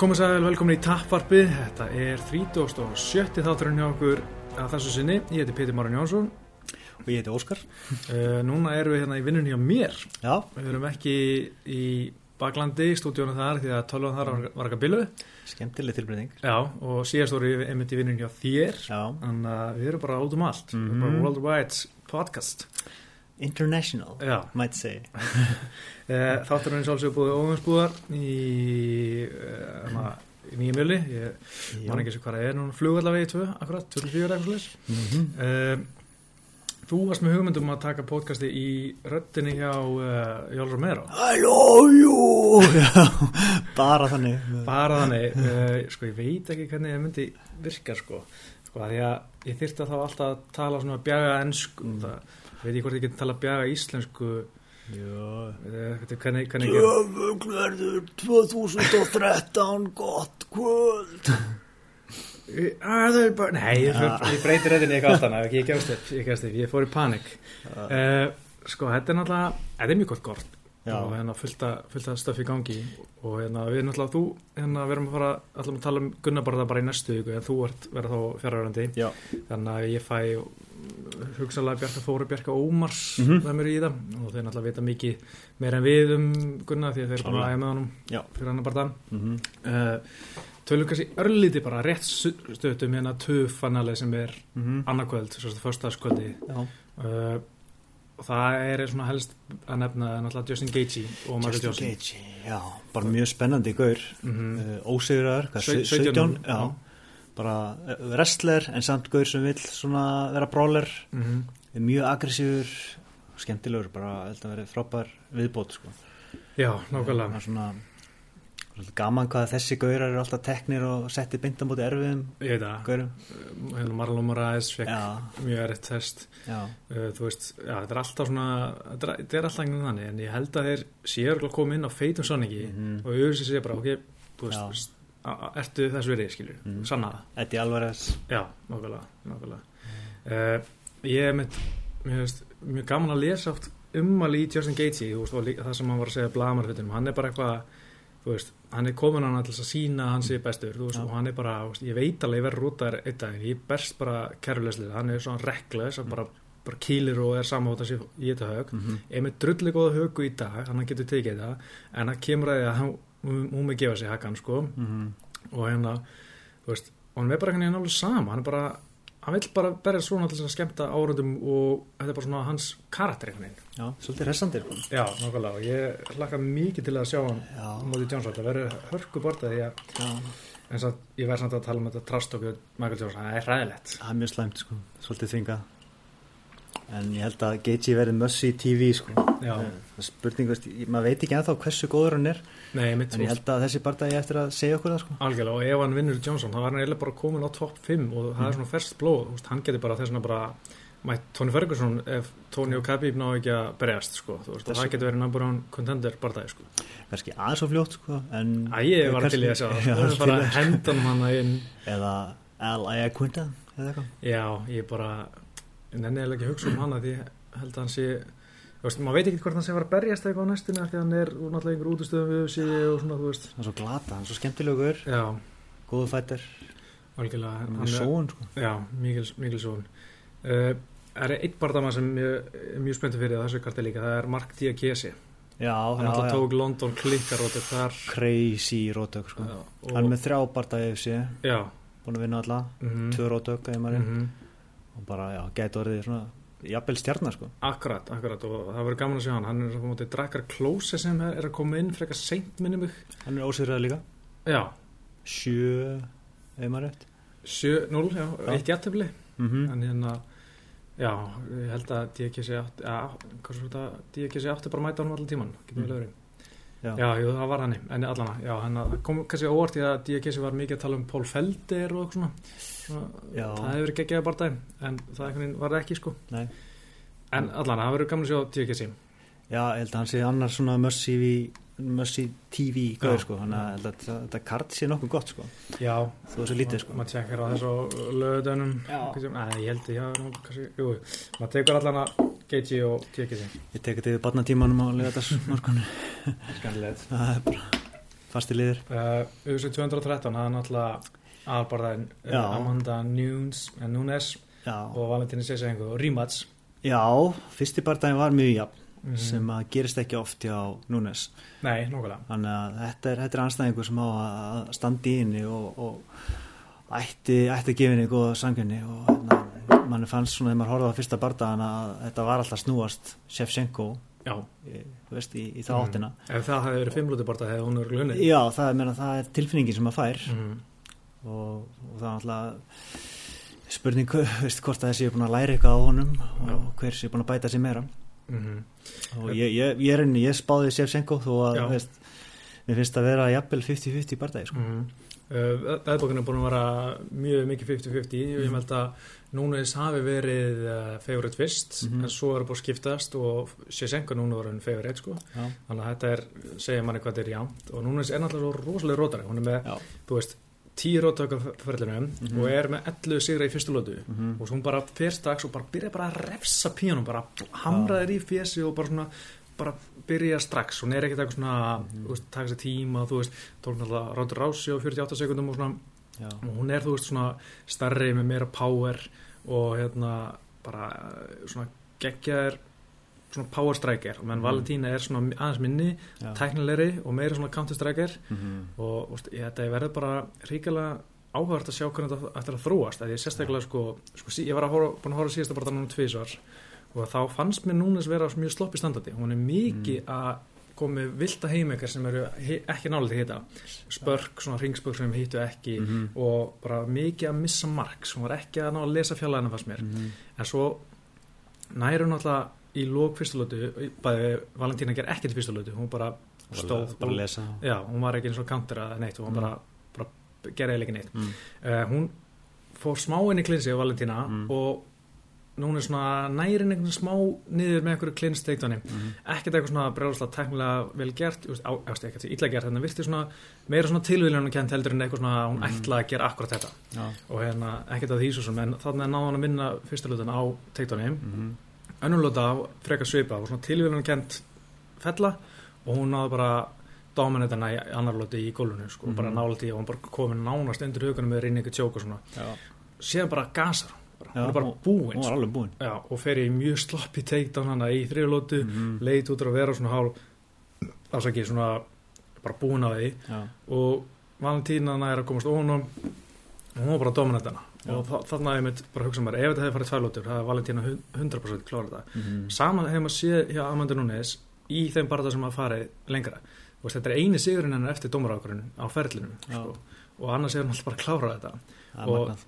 komið sæl, velkomin í Tapparpið. Þetta er 37. þátturinn hjá okkur að þessu sinni. Ég heiti Pítur Máran Jónsson. Og ég heiti Óskar. Uh, núna erum við hérna í vinnunni hjá mér. Já. Við erum ekki í baklandi, stúdíónu þar, því að tölvan þar var, ekki að bilu. Skemmtileg tilbreyning. Já, og síðast voru við einmitt í vinnunni hjá þér. Já. Þannig að við erum bara út um allt. Mm Mhm. Bara worldwide podcast. International, Já. might say. Uh, þátturinn er svolítið búið óvinsbúðar í, uh, í nýjum mjöli. Ég man ekki sem hvað það er núna flugallavegi 2, akkurat, 24 eitthvað. Mm -hmm. Uh, þú varst með hugmyndum að taka podcasti í röttinni hjá uh, Jólf Romero I love you! Já, bara þannig. bara þannig, uh, sko ég veit ekki hvernig það myndi virka sko sko því að ég þyrfti að þá alltaf að tala svona bjaga ennsku Mm. það veit ég hvort ég geti tala bjaga íslensku. Hvernig ég Djöfuglverður 2013 gott kvöld. að það bara, nei, ég, fyrir, ég breyti röttinni eitthvað allt annað, ég gefst upp, ég gefst upp ég fór í panik. Uh, sko, þetta er náttúrulega, þetta er mjög gott gort Já. og hérna fullt að stöfi í gangi og hérna við náttúrulega þú hérna við erum að fara allar að tala um Gunnabarða bara í næstu viku en þú ert verið þá fjárhverjandi Já. þannig að ég fæ hugsalega Bjarka Þóru, Bjarka Ómars Mhm. með mér í það og þeir náttúrulega vita mikið meira en við um Gunnar því að þeir eru bara Klárlega. aðeins með honum Já. fyrir hann bara Mm -hmm. uh, tölum kannski örlíti bara rétt stöðum hérna töfanalið sem er Mm -hmm. annarkvöld, svo að uh, og það er svona helst að nefna náttúrulega Justin Gaethje og Michael Justin Johnson Gage. Já, bara mjög spennandi gaur. mm Uh, ósigrar, hvað, Sau- 17? 17, Já. já. Bara uh, wrestler en samt gaur sem vill svona vera brawler. -hmm. Er mjög aggressífur, skemmtilegur, bara held að vera frábær viðbót, sko. já, nákvæmlega svona gaman hvað þessi gaurar eru alltaf teknir og setti binda mútið erfiðum ég veit það, gaurum. hérna Marlon Moraes fekk Já, mjög erriðt test uh, þú veist, já, þetta er alltaf svona þetta er, alltaf einhvern þannig, en ég held að þeir séu örugglega að koma inn á feitum sonningi Mhm. og auðvitað sé bara, ok, þú veist, veist ertu þess verið, skilur, Mhm. sanna það Eddie Alvarez Já, nákvæmlega, nákvæmlega. Uh, ég er mynd, mér finnst mjög gaman að lesa oft ummali í Justin Gaethje, þú veist, það sem hann var að segja blamarfittunum, hann er bara eitthvað þú veist, hann er komin hann þess að sína hann sé bestur, þú veist, Já. og hann er bara veist, ég veit alveg, verður rútaður einn dag ég er best bara kæruleslið, hann er svona rekles, hann bara, bara kýlir og er sé í þetta hög mm -hmm. er með drullu góða högu í dag, hann getur tekið það en það kemur að því að hann, hún, með gefa sig hakan, sko Mhm. og hérna, þú veist og hann er bara hann alveg sama, hann er bara hann vill bara berja svona til þess að skemmta árundum og þetta er bara svona hans karakter einhvern veginn. Já, svolítið hressandi sko. Já, nákvæmlega, og ég hlakka mikið til að sjá hann Já, mótið Johnson, það verður hörku borta því að já, eins og ég verð samt að tala um þetta trast okkur Michael Johnson, það er ræðilegt það er mjög slæmt sko. svolítið þvingað en ég held að Gagey verði mössi í TV sko. Er spurning, veist, maður veit ekki ennþá hversu góður hann er Nei, en ég held að þessi bardagi eftir að segja okkur það sko. algjörlega, og ef hann vinnur Johnson þá var hann eiginlega bara komin á topp 5 og það er svona ferskt blóð, veist, hann getur bara þess vegna bara mætt Tony Ferguson ef Tony og Khabib ná ekki að berjast sko, veist, og það getur verið number one contender bardagi sko. kannski aðeins og fljótt sko, Æ, ég var til í að Já, sko, til bara að- hendan hann inn eða Al Quinta eða Já, ég bara ég nenni eiginlega ekki að hugsa um hana því held að hann sé veist, maður veit ekki hvort hann sé að fara að berjast eitthvað á næstunni af því hann er úr náttúrulega einhver útustöðum við sig og svona, þú veist. Hann er svo glata, hann er svo skemmtilegur. Já, góðu fættir, hann er sóun sko. Já, mikil, són uh, Það er eitt bardama sem ég er mjög spenntur fyrir þessu karti líka, það er Mark Diakese já, hann já, já. tók London klikkarótið þar. Crazy rótök sko. Hann er með þrjá barndagi FC Já, búin að vinna alla, mm tvö rótök maður. -hmm. Og bara, já, gæti orðið svona jafnvel stjarnar sko. Akkurat, akkurat. Og það verður gaman að sjá hann. Hann er svona mótið Drakar Klose sem er, að koma inn frekar seint minni mig. Hann er ósýrðað líka, Já, sjö ef maður rétt. 7-0, já, Já. eitt jættefli mm en hérna já, ég held að DKC átti já, hvað svo þetta, DKC átti bara að mæta honum allan tíman, getur Mm. vel verið Já. já, jú, það var hann en allana, já, hann kom kannski óvart í að DKC var mikið að tala um Pól Felder og svona, svona það hefur ekki að bara en það var ekki sko. Nei. en allana, það verður gaman að sjá DKC já, ég held að hann sé annars svona mössi mössi TV gauður sko þannig að ég að þetta- kart sé nokkuð gott sko. Já, þó þessu lítið sko. Maður tekkar á þessu löðunum Já. ég held að, já, nú, kannski, jú. Maður tekur allana GG og DKC ég tek þetta yfir barnatímanum á leðadags morgunni skandilegt það er bara fasti liður uh, USA 213, það er náttúrulega aðbarðaðin uh, Já. Amanda Nunes, uh, Nunes og Valentín Sessenko og Rímats Já fyrsti bardaginn var mjög jafn Mhm. sem að gerist ekki oft hjá Núnes Nei, nokkulega þannig að þetta er, er anstæðingur sem á að standa í henni og, og ætti, ætti að gefa henni góða sangunni og hérna, mann fannst svona þegar maður horfði á fyrsta bardagan að þetta var alltaf snúast Shevchenko Já, þú veist, í, í þá Mhm. áttina ef það hefði verið fimmlúti bara hefði hún verið glunni Já, það er, meina, það er tilfinningin sem maður fær mm. og, og það er alltaf spurning veist, hvort að þessi er búin að læra eitthvað á honum Já. og hver sé búin að bæta sér meira Mm og ég, ég, ég er enni, ég spáði Shevchenko þó að veist, mér finnst að vera jafnvel 50-50 bardagi sko. -hmm. uh, Veðbókin er búin að vera mjög mikið 50-50 og ég held að Núnes hafi verið uh, favorite fyrst Mhm. en svo er það búin að skiptast og Sessenko núna var hann favorite sko þannig að þetta er, segja manni hvað þetta er jámt og Núnes er náttúrulega rosalega rótari hún er með, Já. þú veist, tíu róttökaferðlinum Mhm. og er með 11 sigra í fyrstu lótu Mhm. og svo hún bara fyrst dags og bara byrja bara að refsa píanum, bara hamra þér í fjösi og bara svona bara byrja strax, hún er ekkert eitthvað svona Mhm. þú veist, taka sér tíma, þú veist tók náttúrulega Rátur Rási á 48 sekundum og svona Já. og hún er, þú veist, svona starri með meira power og hérna bara svona geggjaðir svona power striker, og menn Mhm. Valentína er svona aðeins minni, Já. tæknilegri og meira svona counter striker Mhm. og þú veist, ég, þetta verður bara ríkilega áhugart að sjá hvernig þetta ættir að þróast að ég sérstaklega sko, sko sí, ég var að horfa, búin að horfa síðasta bara núna tvísvar og þá fannst mér núna vera mjög slopp í standandi, hún er mikið að komi vilda heimekar sem eru ekki nálega til hita spörk, svona ringspörk sem hittu ekki Mhm. og bara mikið að missa marks hún var ekki að ná að lesa fjallæðina fannst mér Mhm. en svo hún alltaf í lók fyrstulötu bæði Valentína ger ekkert fyrstulötu hún bara stóð bara að lesa Já, hún var ekki eins og counter að neitt hún Mm. bara, bara gerði eiginlega ekki neitt mm. uh, hún fór smá inn í klinsi á Valentína Mm. og núna er svona nærin einhvern smá niður með einhverju klins teiktóni Mhm. ekkert eitthvað svona brjóðslega tæknilega vel gert illa gert, þannig að virti svona meira svona tilvíðlega kent heldur en eitthvað svona hún Mhm. ætla að gera akkurat þetta Já. og hérna ekkert að því svo sem en þannig að náða hann að vinna fyrsta lutan á teiktóni Mhm. önnur luta frekar svipa og svona tilvíðlega kent fella og hún náði bara dominetana í annar luti í gólfinu sko, Mhm. bara nála því og hún bara komin nánast undir hugunum með reyningu tjók og svona Já. síðan bara gasar hún hún er bara hún- búin hún alveg búin Já, og fer í mjög sloppi takedown hana í þriðlótu, Mhm. leit út að vera svona hálf ásaki svona bara búin á því Já. og Valentína er að komast og hún var bara dominantana Já. Og þa- þarna hefði mitt bara hugsað mér ef þetta hefði farið tvælótur, það hefði Valentína hun- 100% klárað þetta. Mhm. Saman hefði maður séð hjá Amanda Nunes í þeim barða sem hafa farið lengra og þetta er eini sigurinn hennar eftir dómarákurinn á ferlinum sko. og annars hefði hann alltaf bara klárað þetta Það er og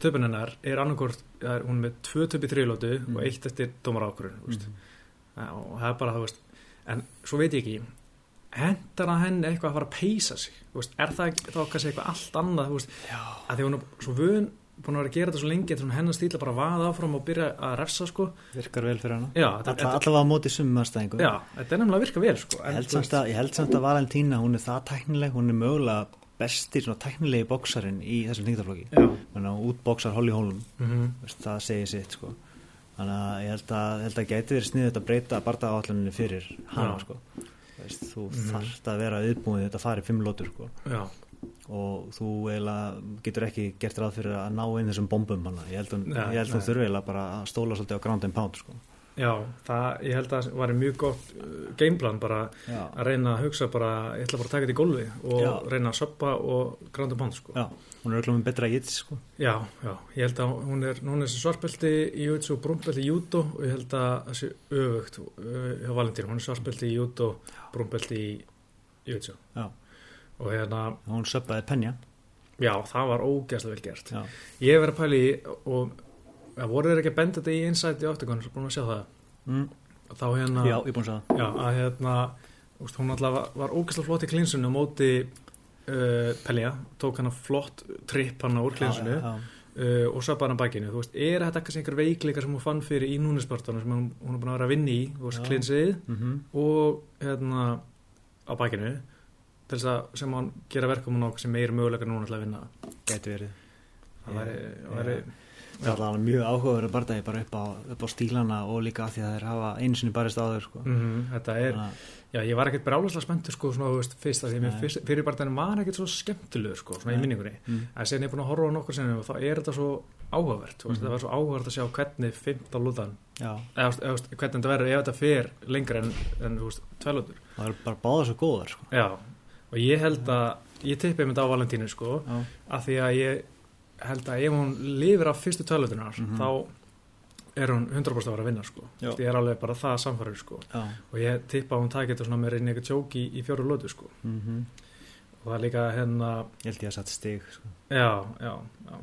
töpun hennar er annarkort er, hún er með tvö töp í þriðlótu Mm. og eitt eftir dómarákurinn mm. Mhm. og það er bara það veist, en svo veit ég ekki hendar að henni eitthvað að fara að peysa sig? Veist, er það þá kannski eitthvað allt annað veist, að því hún er svo vön búin að vera að gera þetta svo lengi að hennar stíla bara að vaða áfram og byrja að refsa sko. Virkar vel fyrir þetta, Alla, allavega á móti já, þetta er nefnilega að virka vel sko. Ég held, samt að, ég held samt að Valentína hún er það tæknileg, hún er mögulega besti svona tæknilegi bóksarinn í þessum þingtaflokki þannig útbóksar Holly Holm. Mm veist, það segir sitt sko. Þannig að ég held að, held að gæti verið sniðið að breyta barða áalluninni fyrir hana veist, þú Mhm. þarft að vera viðbúið þetta farið fimm lótur sko og þú eiginlega getur ekki gert ráð fyrir að ná inn þessum bombum hana. ég held að nei. þurfi eiginlega bara að stóla svolítið á ground and pound sko. Já það, ég held að það var mjög gott uh, gameplan bara já. að reyna að hugsa bara, ég ætla bara að taka þetta í gólfi og Já. reyna að söppa og grænda band sko. já, hún er öllum með betra jits sko. já, já, ég held að hún er hún er sem svartbelti í jutsu og brúnbelti í judo og ég held að það sé öfugt uh, hjá Valentín, hún er svartbelti í judo brúnbelti í jutsu Já. og hérna, hún söppaði penja já, það var ógæslega vel gert já, ég verið að pæla í og ja, voru þeir ekki að benda þetta í Insight í Octagon, búin að sjá það? Mm. þá hérna, já ég búin að segja það. Já, að hérna úst, hún alltaf var, var ógæslega flott í klinsinu á móti uh, Pelja, tók hana flott tripp hana úr klinsinu. já, já, uh, og svo bara hann bækinu, þú veist, er þetta kannski einhver veikleika sem hún fann fyrir í núnispartanum sem hún, hún er búin að vera að vinna í, þú veist, klinsið? Mhm. og hérna á bækinu til þess að sem hann gera verkum og nokkuð sem meiri möguleika núna til að vinna. Gæti verið. Það væri. Það alveg mjög áhugaverið bardagi bara upp á, upp á stílana og líka af því að þeir hafa einu sinni barist á þau sko. mm þetta er, að- já ég var ekkert brjálæslega spenntur sko svona, veist, fyrst að því að fyrir barndaginn var ekkert svo skemmtilegur sko, svona í Nei. minningunni mm. að sen ég er búin að horfa á nokkur sinnum og þá er þetta svo áhugavert, veist, Mhm. það var svo áhugavert að sjá hvernig 15 lútan, Já, eða hvernig þetta verður ef þetta fer lengra en, en tveilútur það er bara báða svo góðar sko. já, og ég held að ég tippi mynd á Valentínu sko af því að ég held að ef hún lifir af fyrstu tveilútunar Mhm. þá er hún 100% að vera að vinna sko. Ég er alveg bara það samfæður sko. Já, og ég tippa að hún taki þetta svona með reyni eitthvað tjók í, í fjóru lótu sko. Mm og það er líka hérna ég held ég að setja stig sko. já, já, já.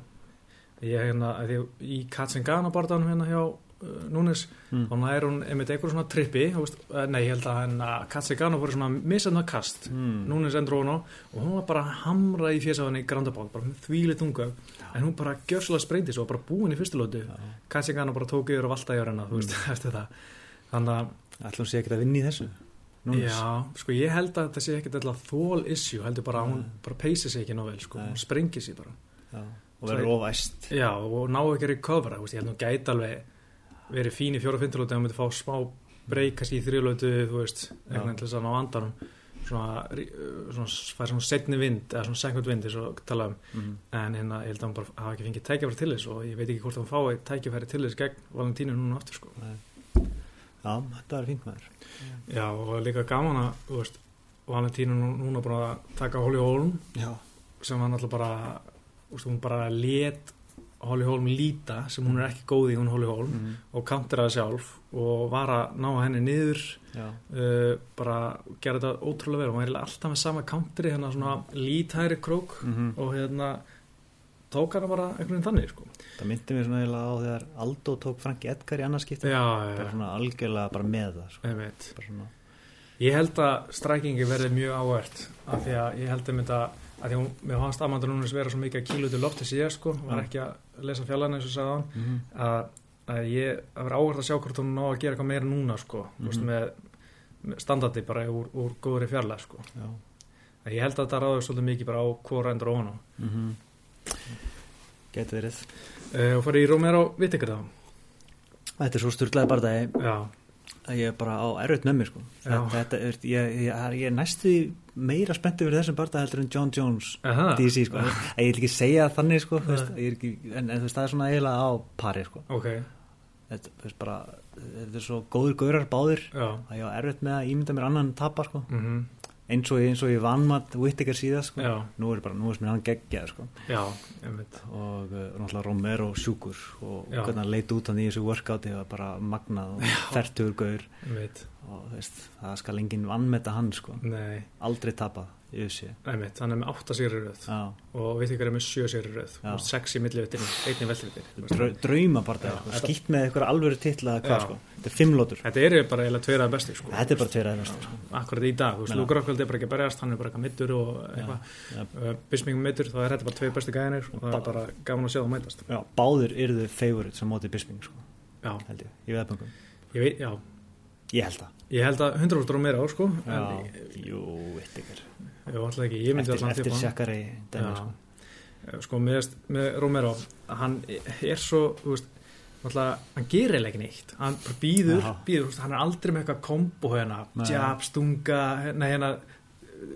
Ég hérna, því í Katsengana borðanum hérna hjá Núnes mm. og nær hún einmitt eitthvað svona trippi eh, nei, ég held að hérna Katsengana voru svona misendna kast mm. Núnes endur hún á og hún var bara hamra í fjesaðan í grandabák bara með þvíli tunga en hún bara gjörslega spreyti svo bara búin í fyrstu lótu Já. Katsengana bara tók yfir og valta í örena þú veist, eftir það þannig að ætlum sé ekki að vinna í þessu Núnes. Já, sko ég held að þetta sé ekkert alltaf þól issue, heldur bara að hún Nei. bara peysir sig ekki nóg vel, sko, Nei. hún sprengir sig bara Já, og verður ofæst Já, og ná ekki að recovera, ég held að hún gæti alveg verið fín í fjóra finturlóti að hún myndi fá smá breyk kannski í þrjulóti, þú veist einhvern til þess að ná andanum. Svona, uh, svona, fær svona setni vind eða svona second vind, eins og tala um. Mm. en hérna, ég held að hún bara hafa ekki fengið tækifæri til þess og ég veit ekki hvort hún fái tækifæri til þess gegn Valentínu núna aftur, sko. Já, þetta er fínt maður. Já, og líka gaman að, þú veist Valentínu nú- núna bara taka Holly Holm Já, sem var náttúrulega bara úst, hún bara let Holly Holm líta sem hún er ekki góð í hún Holly Holm mm. og counteraði sjálf og var að ná henni niður uh, bara gera þetta ótrúlega vel. Og hún er alltaf með sama counteri hérna svona lítæri krók mm og hérna tók hana bara einhvern veginn þannig sko. það myndi mér svona eiginlega á þegar Aldo tók Franki Edgar í annarskipti já, bara svona algjörlega bara með það sko. ég veit bara svona, ég held að strækingi verði mjög áhvert af því að ég held að að því að hún, mér fannst Amanda Núnes vera svo mikið að kílu til lofti síðan sko, var ekki að lesa fjallan eins og sagði hann mm að, að ég að vera áhvert að sjá hvort hún ná að gera eitthvað meira núna sko, mm Mhm. með, með standardi bara úr, úr góðri fjarlæð sko. ég held að þetta ráður svolítið mikið bara á hvora endur og hana mm Gæti verið. Uh, og farið í Romero Vittikur þá? Þetta er svo styrlaði bardagi já, að ég er bara á erfitt með mér sko. Þetta er, ég, ég, er- ég er næstu meira spenntið fyrir þessum bardagi heldur en John Jones Aha. DC sko. ég vil ekki segja þannig sko, veist, er ekki, en, en veist, það er svona eiginlega á pari sko. ok, þetta, veist, bara, þetta er svo góður gaurar báðir já að ég á erfitt með að ímynda mér annan tapa sko. mm eins og, eins og ég vannmatt Whittaker síðast sko. nú er bara, nú er mér hann geggjað sko. og uh, náttúrulega Romero sjúkur og Já. hvernig hann leit út hann í þessu workouti var bara magnað og fertur gaur og veist, það skal enginn vannmeta hann sko. aldrei tapað í þessi hann er með 8 sigri röð. Já. og Vittikur er með 7 sigri röð. Já. og 6 í millivitin, einni vellivitin Drau, drauma bara sko. þetta- skýtt með eitthvað alvöru eða Já. sko. þetta er fimm lótur þetta eru bara eiginlega tveir að besti sko. þetta er bara tveir aðeins sko. akkurat í dag, Rockhold er bara ekki að berjast hann er bara eitthvað mittur og eitthvað. Uh, Bisming mittur, þá er þetta bara tveir bestu gæðinir og það er bara gaman að sjá það mætast. Já, báður eru þau favorite sem mótið Bisping sko, held ég, í veðböngum. Ég held það. Ég held að 100% og meira á, sko jú, Whittaker ég alltaf ekki, ég myndi alltaf eftir Já. sko. Eh, sko með, með Romero hann er svo þú veist, alltaf, hann gerir ekki neitt. Hann býður, býður hann er aldrei með eitthvað kombo hérna. Jab, stunga, nei hérna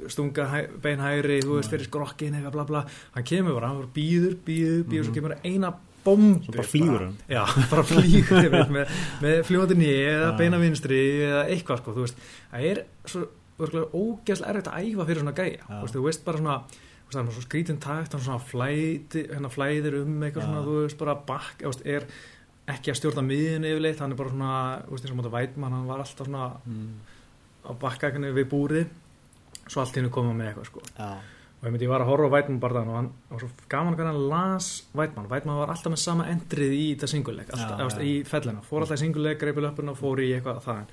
stunga hæ, beinhæri þú veist, fyrir skrokkin, eitthvað bla bla. Hann kemur bara, hann býður, býður, býður svo kemur eina bombu Svo bara flýgur hann. já, bara flýgur með, með fljóðandi nýja eða Já. beina vinstri eða eitthvað sko, þú veist, það er svo ógeðslega erfitt að æfa fyrir svona gæja. Já. þú veist, þú veist bara svona þú veist, hann er svo skrítin takt, hann svona flæði hérna flæðir um eitthvað Já. svona þú veist, bara bakk, veist, er ekki að stjórna miðinu yfirleitt, hann er bara svona þú veist, eins og móta vætmann, hann var alltaf svona mm, á bakka við búrið svo allt hinn koma með eitthvað sko. Já, og ég myndi, ég var að horfa á Vætmann bara þann og hann var svo gaman hvernig hann las Vætmann Vætmann var alltaf með sama endrið í þetta singuleik alltaf, já. í fellina, fór alltaf í singuleik greipið löpuna og fór í eitthvað þaðan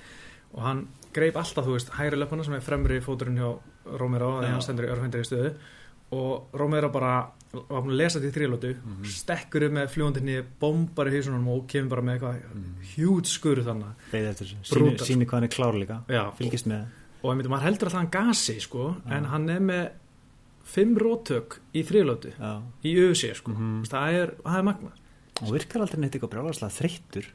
og hann greip alltaf, þú veist, hægri löpuna sem er fremri fóturinn hjá Romero þegar hann stendur í örfendir í stöðu. Og Romero bara var búin að lesa þetta í þrílótu Mhm. stekkur upp með fljóndinni bombar í hausunum og kemur bara með eitthvað Mm. hjút skur þannig síni, síni hvað hann er klár líka. Já, fylgist með. Og myndi, maður heldur að það hann gasi sko, Já. en hann er með fimm rótök í þrílótu já, í öðsí sko. Mhm. það, er, er magna og virkar aldrei neitt eitthvað brjálagslega þreyttur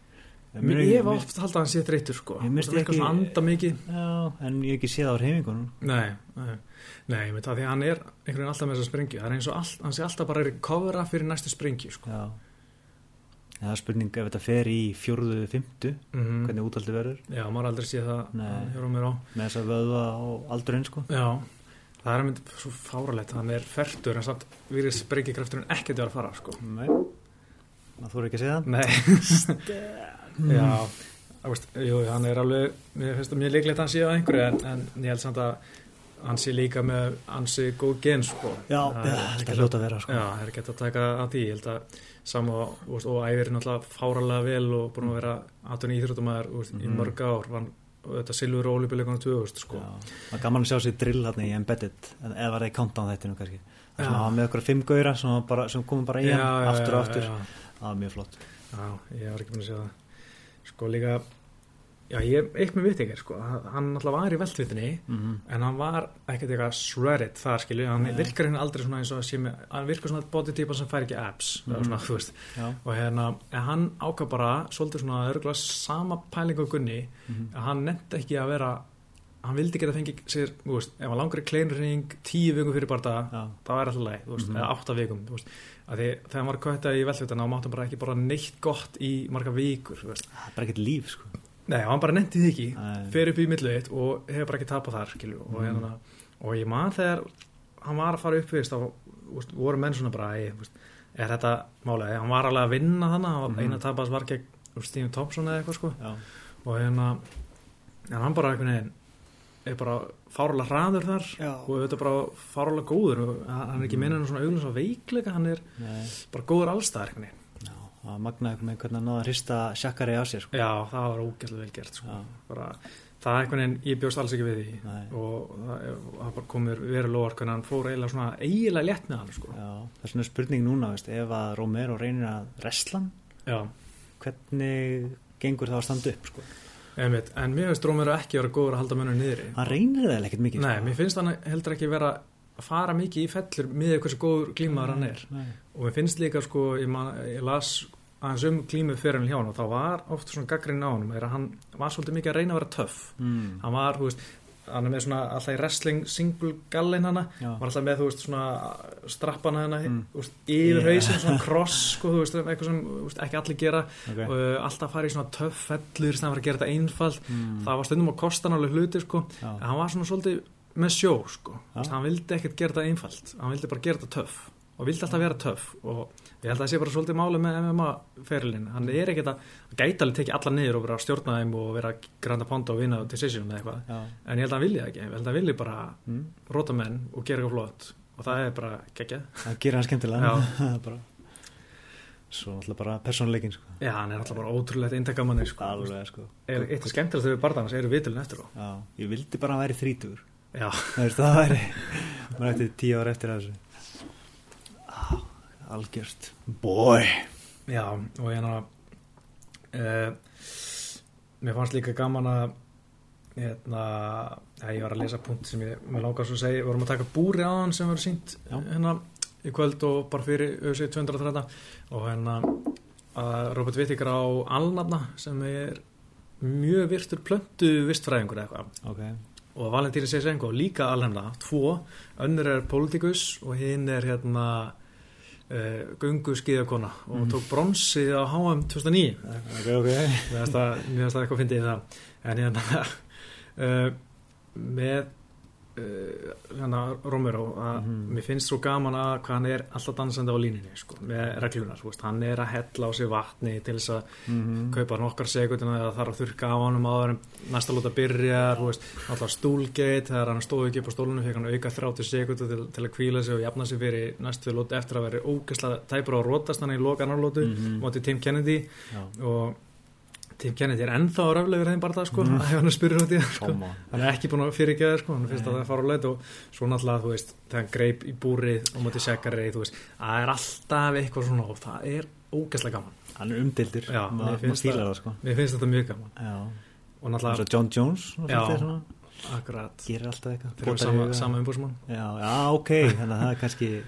Mér ég hef oft haldið að hann sé þreytur sko. Það er eitthvað svona anda mikið. Já, en ég hef ekki séð á reyfingunum Nei, nei, nei, ég veit það því að hann er einhvern veginn alltaf með þessa sprengju. Það er eins og all, hann sé alltaf bara að recovera fyrir næstu sprengju sko. já. Það er spurning ef þetta fer í fjórðu, fymtu mm hvernig útaldi verður. Já, maður aldrei séð það á. Með þess að vöðva og aldurinn sko. Já, það er mynd svo fáralegt Hann er fertur en samt virðist sprengjukrafturinn ekkert vera að fara sko. Nei, það. Þú Nei Já, veist, jú, hann er alveg Mér finnst það mjög líklegt að hann sé á einhverju en, en ég held samt að hann sé líka með ansi góð gen sko. Já, Það er ekki að vera sko. Já, það er ekki að taka að því, ég held að sama og, og, æfir náttúrulega fáralega vel og búin að vera aðtunni íþróttumæður mm í Mhm. mörg ár, vann þetta silfur og olíubileikunum 2000 sko. Já, gaman að sjá sér drill hérna í Embedded eða var það í Countdown þættinu kannski. Það hann með okkur fimm gauðra sem, sem komum bara í hann aftur og aftur. það var mjög flott. Já, ég var ekki búin að sjá það sko líka já, ég eitt með vitt ekki, sko hann náttúrulega var í veltvitinni mm -hmm. en hann var ekkert eitthvað shredded þar skilju, hann Nei. virkar henni aldrei svona eins og með, hann virkar svona bodytypa sem fær ekki abs, mm Mhm. svona, þú veist Já, og hérna, hann ákvað bara svolítið svona örgulega sama pæling og Gunni mhm. að hann nefndi ekki að vera hann vildi geta fengið sér, þú veist, ef hann langar í kleinring tíu vikum fyrir barða það var alltaf leið, þú veist, Mhm. eða átta vikum þú veist, þegar hann var kvættað í velfjöldana þá hann bara ekki bara neitt gott í marga vikur, það er bara ekkert líf sko. Nei, hann bara nefndi því ekki. Æ, fer upp í milluðitt og hefur bara ekki tapað þar, skilju, og Mhm. hérna og ég man þegar hann var að fara upp, veist, þá voru menn svona bara, er þetta málega, hann var alveg að vinna þannig, mm Mhm. eina tapast var gegn Stephen Thompson eða eitthvað, sko. Já, og hérna en hann bara einhvern veginn er bara fárulega hraður þar Já. og þetta er bara fárulega góður og hann er ekki meina hann svona auglins á veikleika hann er nei, bara góður einhvern veginn það var magnaði með hvernig hann náði að hrista sjakkari af sér sko já það var ógæslega vel gert sko. Bara, það er einhvern veginn, ég bjóst alls ekki við því Nei. og það, komur verið hvernig hann fór eiginlega svona eiginlega létt með hann sko. Já, það er svona spurning núna, veist, ef að Romero reynir að reslan, já, hvernig gengur það að standa upp, sko? Einmitt en mér finnst Rómur ekki vera góður að halda mönnum niðri Hann reynir það ekkert mikið, nei, sko. mér finnst hann heldur ekki vera að fara mikið í fellur með hversu góður glímaður hann er Nei, og mér finnst líka sko, ég, man, ég las aðeins um klímu fyrir hann hjá hann og þá var oft svona gaggrinn á hann er að hann var svolítið mikið að reyna að vera töff mm. hann var, þú veist, hann er með svona alltaf í wrestling single gallin hana Já. var alltaf með, þú veist, svona strappana hana, Mm. veist, yfir Yeah. hausinn svona cross, sko, þú veist, eitthvað sem veist, ekki allir gera ok. og uh, alltaf fara í svona töff fellur sem var að gera þetta einfalt Mm. það var stundum að kosta hann alveg hluti, sko Já. en hann var svona svolítið með sjó, sko hann vildi ekkert gera þetta einfalt hann vildi bara gera þetta töff og vildi alltaf vera töff og ég held að það sé bara svolítið máli með MMA ferilinn, hann er ekkert að hann gæti alveg tekið alla niður og vera að stjórna þeim og vera granda ponda og vinna decision eða eitthvað, Já. en ég held að hann vilji það ekki ég held að hann vilji bara Mm. róta menn og gera eitthvað flott og það er bara geggjað Það gerir hann skemmtilega. Svo alltaf bara persónuleikin, sko. já, hann er alltaf bara ótrúlegt eintakamanni sko. Alveg, sko. er eitt af skemmtilegast við barðarnas eru vitilin eftir Já, ég vildi bara að hann væri þrítugur. já, Það væri... maður eftir tíu ár eftir þessu. Algjört. Boy. já, og hérna uh, mér fannst líka gaman að hérna, ja, ég var að lesa punkt sem ég, langar svo að segja, við vorum að taka búri á hann sem verður sínt hérna í kvöld og bara fyrir ÖSI 230 og hérna að Robert Wittiger á Alnafna sem er mjög virtur plöntu vistfræðingur eða eitthvað Ok. og Valentýri Seysenko líka alhemna, tvo önnur er politikus og hinn er hérna uh, gungu skíðakona og Mhm. tók bronsið á HM 2009 Ok, ok. mér finnst það eitthvað fyndið í það en hérna uh, með hérna Romero að Mhm. mér finnst svo gaman að hvað hann er alltaf dansandi á línunni sko, með reglunar, veist, hann er að hella á sig vatni til þess að Mm kaupa nokkar sekundina eða þarf að þurrka á honum áður en næsta lóta byrjar, veist, alltaf stúlgeit þegar hann stóð ekki upp á stólunum fekk hann auka 30 sekundu til, til að kvíla sig og jafna sig fyrir næstu lóta eftir að vera ógæsla tæpur á rótast hann í loka annar lótu Mhm. móti Tim Kennedy Já. og Tim Kennedy er ennþá á röflegur þeim bara það sko, Mhm. að hann spyrir út í það sko. Hann er ekki búin að fyrirgeða þér, sko, hann finnst að það fara á leið og svo náttúrulega, þú veist, þegar hann greip í búrið og móti sekari, þú veist, það er alltaf eitthvað svona og það er ógæslega gaman Hann er umdildur. Já, maður finnst fílar það- það, sko. mér finnst þetta mjög gaman Já. og náttúrulega, og John Jones, Já. akkurat Gerir alltaf eitthvað. sama, sama umbúrsmann já, ok, þannig að það er kannski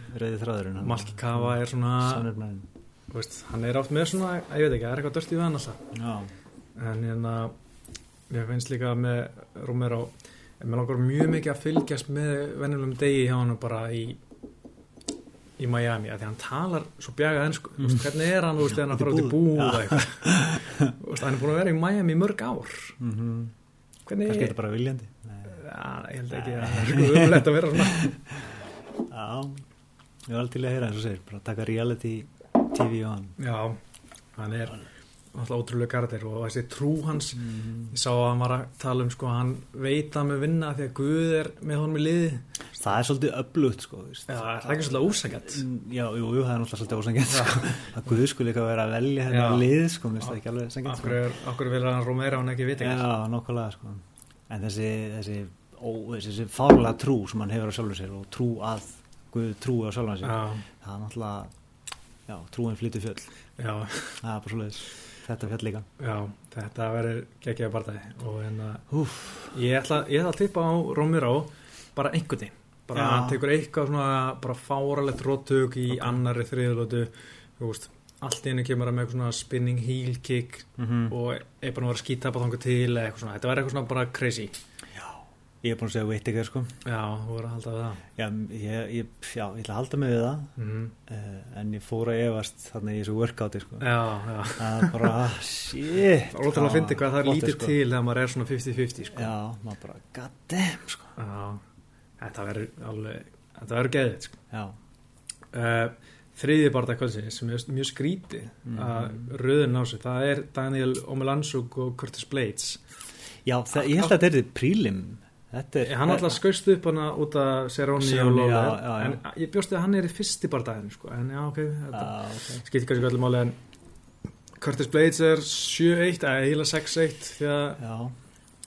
veist, hann er oft með svona, ég veit ekki, það er eitthvað dört í það alltaf en hérna mér finnst líka með Romero en mér langar mjög mikið að fylgjast með venjulegum degi hjá hann bara í í Miami, að því hann talar svo bjagað ennsku, mm. hvernig er hann þú veist, þegar hann fara út í búð. búð eða eitthvað. Þú veist, hann er búin að vera í Miami mörg ár. Mm -hmm. hvernig, er þetta bara viljandi? Já, ég held ekki að það er sko umlegt að vera svona. Já, ég var alveg til að heyra eins og segir, bara taka reality TV hann já, hann er alltaf ótrúlega gardir og þessi trú hans mm. ég sá að hann var að tala um sko, hann veit að með vinna því að Guð er með honum í liði Það er svolítið öflugt sko. Já, það er ekki svolítið ósækjart Mm, Já, jú, jú, það er náttúrulega svolítið ósangjönd sko. að Guð skulle eitthvað vera að velja hérna Já. lið sko, það ekki alveg sangjönd sko. Akkur, akkur vil hann Romero hann ekki vita ekki Já, nokkulega sko. En þessi, þessi, ó, þessi, þessi fárlega trú sem hann hefur á sjálfur sér og trú að Guð trúi á sjálfur sér Já, það er náttúrulega já, trúin flytur fjöll. Já, það er bara svoleiðis, þetta fjöll líka. Já, þetta verður geggjaði barndæði og en að Úf, ég ætla, ég ætla að tippa á Romero bara einhvern veginn. Bara Já. hann tekur eitthvað svona bara fáralegt róttök í annarri þriðlótu þú veist, allt í henni kemur hann með eitthvað svona spinning heel kick mm og er bara að vera að á þangu til eitthvað svona, þetta verður eitthvað svona bara crazy ég er búin að segja Whittaker sko. Já, þú verður að halda við það. Já, ég, ég, já, ég ætla að halda mig við það. Mm uh, en ég fór að efast þarna í þessu workouti sko. Já, já. Það er bara, ah, shit. Það er ótrúlega að fyndi hvað það er lítið sko. til þegar maður er svona 50-50 sko. já, maður bara, god damn sko. Já, þetta verður alveg, þetta verður geðið sko. já, uh, Þriði barða kvöldsins sem er mjög skríti Mhm. að röðin á sig, það er Daniel Omelansuk og Curtis Blades. Já það, ég held að þetta er prílim er Hann alltaf skaust upp hana út af Cerrone og Lóla já, já, já. en ég bjóst að hann er í fyrsti barðaðin sko. en já, ok, þetta já, ok. skiptir kannski öllu máli en Curtis Blades er 7-1 eða heila 6-1 því að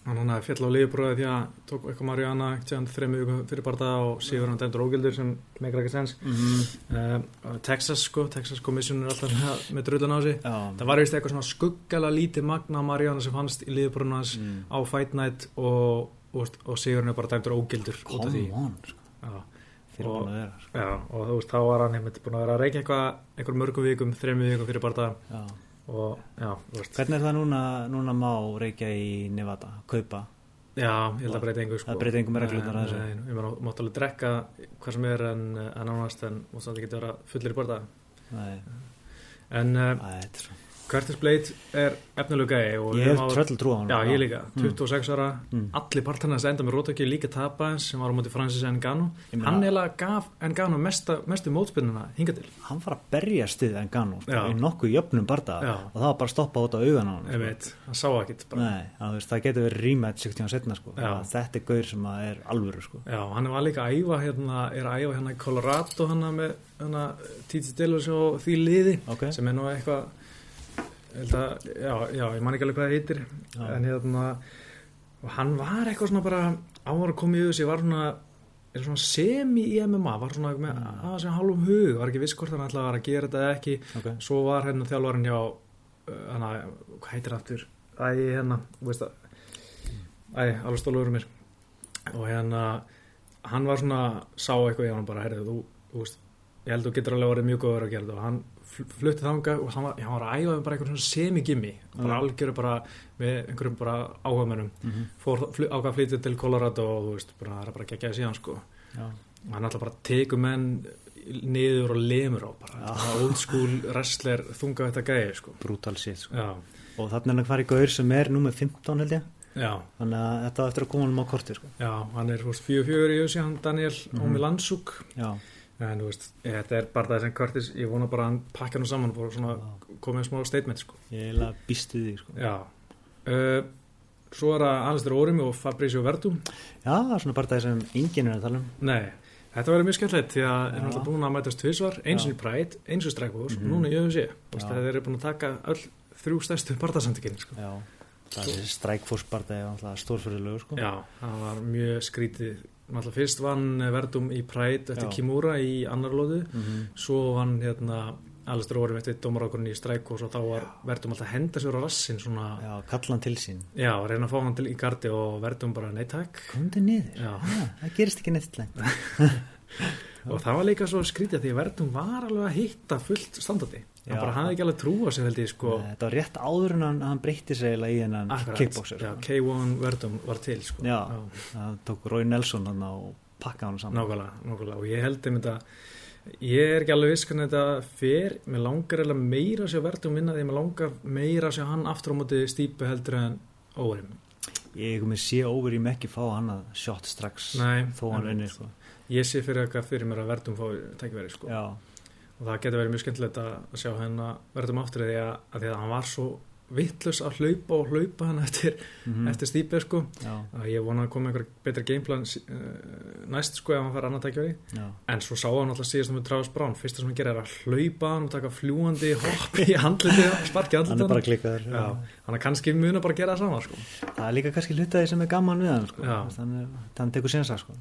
hann fjall á liðbróði því að tók eitthvað Mariana þrejum fyrir barða og síður hann dæmdur ógildur sem meikar ekki sens mm uh, Texas sko, Texas Commission er alltaf með, drullan á sig það var vist eitthvað svona skuggala lítið magna Mariana sem fannst í liðbróðinu hans mm. á Fight Night og, og, og síður hann er bara dæmdur ógildur út af því. come on sko, já, Og- sko. já, og þú veist, þá var hann einmitt búin að vera að reykja eitthvað einhver mörgum vikum, þrejum vikum fyrir barða Hvernig er það núna, núna má reykja í Nevada, kaupa? Já, ég held að breyta engu sko. Það breytir engu með reglurnar að þessu. Ég meina, mátt alveg drekka hvað sem er en, en ánast en mátt ekki vera fullir í borða Nei, en uh, Æ, þetta er svo Curtis Blade er efnilega gæi og Ég hef tröll trú á hann Já, ég líka, Mm. 26 ára Mm. allir partarnas enda með rótöki líka tapa eins sem var á móti Francis meina- hann eiginlega gaf Ngannou mesta, mestu mótspinnuna hingað til Hann var að berja stið en Gano sko, í nokkuð jöfnum Já. og það var bara að stoppa út á augan á hann ég veit, hann sá ekkit. Nei, veist, það getur verið 60 ára setna sko. Þetta er gaur sem að er alvöru sko. Já, hann var líka að æfa hérna, er að æfa hérna í Colorado hérna með hérna, Titi Delos og því liði Ok. sem er nú eitthvað að, já, já, ég man ekki alveg hvað það heitir Já. en hérna hann var eitthvað svona bara að koma í þessu, var svona svona semi í MMA, var svona með Mm. aðeins sem hálfum hug, var ekki viss hvort hann ætlaði að vera að gera þetta eða ekki, okay. svo var hérna þjálfarinn hjá uh, hana, hvað heitir það aftur æ, hérna, veist að æ, alveg stólu úr mér og hérna hann var svona, sá eitthvað í hann bara, herrðu, þú, þú veist ég held að þú getur alveg orðið mjög góður að gera þetta og hann fl- flutti þanga og hann var, hann var að æfa um bara eitthvað svona semi-gimmi bara Mm. algjöru bara með einhverjum bara áhugamennum mm -hmm. fór ákvað að flytja til Colorado og þú veist, bara það er bara geggjaði síðan sko Já. og hann alltaf bara tekur menn niður og lemur á bara Já. old school wrestler þunga þetta gæði sko brutal shit sko. já, og þannig er hann hvar í gaur sem er númer 15 held ég já, þannig að þetta á eftir að koma hann á korti sko. já hann er fórst fjögur fjögur í þessi hann Daniel mm. -hmm. Omilansuk já, en þú veist, þetta er bara það sem Curtis ég vona bara að hann pakka nú saman og svona komið smá statement sko ég að býstu því sko. uh, svo er það Alistair Orimi og Fabrizio Verdum já, það er svona bara það sem enginn er að tala um Nei, þetta verður mjög skemmtilegt því að Já. þeir eru alltaf búin að mætast tvisvar, eins og Pride, eins og Strækvós og núna í UFC Já. þeir eru búin að taka öll þrjú stærstu partasandikinn sko. það er er stórfyrirlegu sko. Já, það var mjög skrítið náttúrulega fyrst vann Verdum í Pride eftir Já. Kimura í annar lóðu mm -hmm. svo vann hérna Alistair Orimi eftir dómarákurinn í Strækvós og þá var Verdum alltaf að henda sér á rassin svona, já, já, kalla hann til sín reyna að fá hann til í gardi og Verdum bara nei takk komdu niður, Já. það gerist ekki neitt lengt og það var líka svo skrítið því að Verdum var alveg að hitta fullt standardi. Hann Já. bara hafði ekki alveg trú á sig held ég sko. Nei, þetta var rétt áður en hann, hann breytti sig eiginlega í hennan kickboxer já, sko. K1 Verdum var til sko. Já. það tók Rói Nelson hann og pakkaði hann saman. Nákvæmlega, nákvæmlega. Og ég held um þetta ég er ekki alveg viss hvernig þetta fer. Mér langar eða meira að sjá Verdum vinna því mér langar meira að sjá hann aftur á móti stípu heldur en óverim ég kom með sé over í mekki fá hann að shot strax Nei, þó hann unni sko. Ég sé fyrir eitthvað fyrir mér að Verdum fái tækiveri sko. Og það getur verið mjög skemmtilegt að sjá henn að verðum aftur því að, að því að hann var svo vittlust að hlaupa og hlaupa hann eftir, mm eftir stípið sko. Já, að ég vona að koma einhver betra gameplan uh, næst sko ef hann fær annað tækjari já. en svo sá hann alltaf síðast með Travis Brown. Fyrsta sem hann gerir er að hlaupa hann og taka fljúandi hopp í handliti og sparki hann er handliti bara klikkaður. Já, hann er kannski bara að gera það sama sko. það er líka kannski hlutaði sem er gaman við hann sko. Þannig að hann tekur sénsa sko.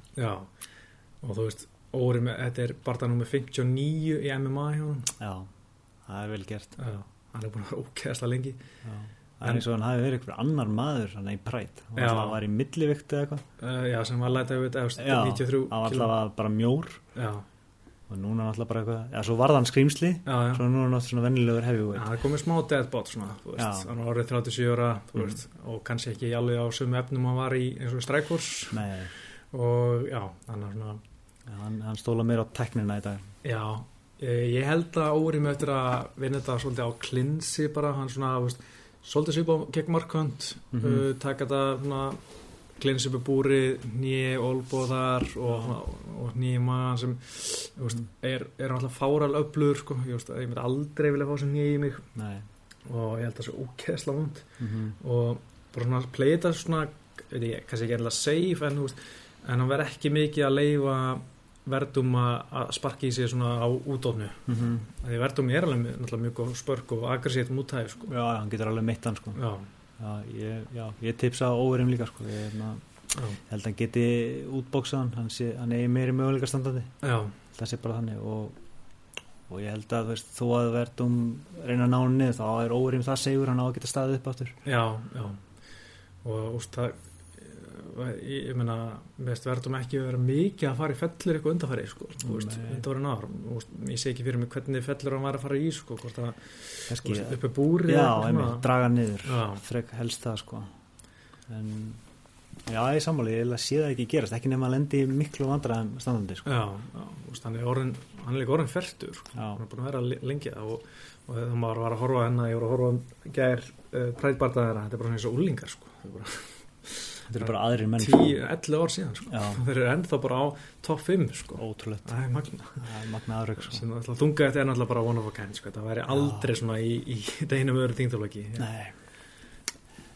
Já, og þú veist órið með, þetta er bara nummer 59 í MMA hjá hann já, það er vel gert. Já, hann er búin að vera ókæðsla lengi. Já. það er eins og hann hafi verið einhver annar maður hann er í prætt, hann Já. alltaf var í millivikt eða eitthvað. Uh, já, sem var lætað við Já, 93 hann var alltaf bara mjór. Já, og núna er alltaf bara eitthvað já, svo varð hann skrýmsli, já, já. svo núna er hann alltaf svona vennilegur Já, heavyweight það er komið smá deadbot svona, þú veist, Já. hann var orðið 37 ára, þú Mm. veist, og kannski ekki alveg á sömu efnum hann var í eins og Nei, og já, hann er svona, já, hann, hann stóla meira á teknina í dag. Já, ég, ég held að Óri með eftir að vinna þetta svolítið á klinsi bara, hann svona, veist, svolítið svipa gegn markhönd, Mhm. uh, taka þetta svona, klinsi upp búri, nýi, olbóðar og, og nýi maður sem, veist, Mm. er, er alltaf fáral öflur, sko, ég veist, ég myndi aldrei vilja fá sem nýi í mig. Nei. Og ég held að það sé ókeðsla vond. Mm og bara svona play þetta svona, veit ég, kannski ekki ennilega safe en, en hann verð ekki mikið að leifa verðum að sparka í sig svona á útofnu. -hmm. því verðum er alveg mjög- góð spörk og aggressítt mútæði sko. Já, hann getur alveg mitt hann sko. Já, Já, ég, já, ég tipsa óverum líka sko. Ég na, já, held að hann geti útbóksað hann. Hann, er meiri möguleika standandi. Já, það sé bara þannig og, og ég held að veist, þó að verðum reyna að ná hann niður þá er óverum það segur hann á að geta staðið upp áttur já, já. og úst, það ég, meina, veist, verðum ekki að vera mikið að fara í fellur eitthvað undanfæri sko, þú veist, Nei. undanfæri náður ég sé ekki fyrir mig hvernig fellur hann var að fara í sko, hvort að, veist, uppi búri já, einmitt, draga niður frek helst það sko en já, ég sammáli, ég sé það ekki gerast ekki nema að lendi miklu vandræðum standandi sko. Já, já úst, hann, er orðin, hann er líka orðin fertur sko. hann er búin að vera le- lengi það og, og þegar maður var að horfa á hennar ég voru að horfa gær uh, þetta er og sko. Er eru bara aðrir menn sko. 10, 11 ár síðan sko. þeir eru ennþá bara á top 5 sko. ótrúlegt það er magna það er magna aðrökk sko. sem alltaf þunga þetta er náttúrulega bara one of a kind sko. það væri aldrei svona í, í deginum öðru nei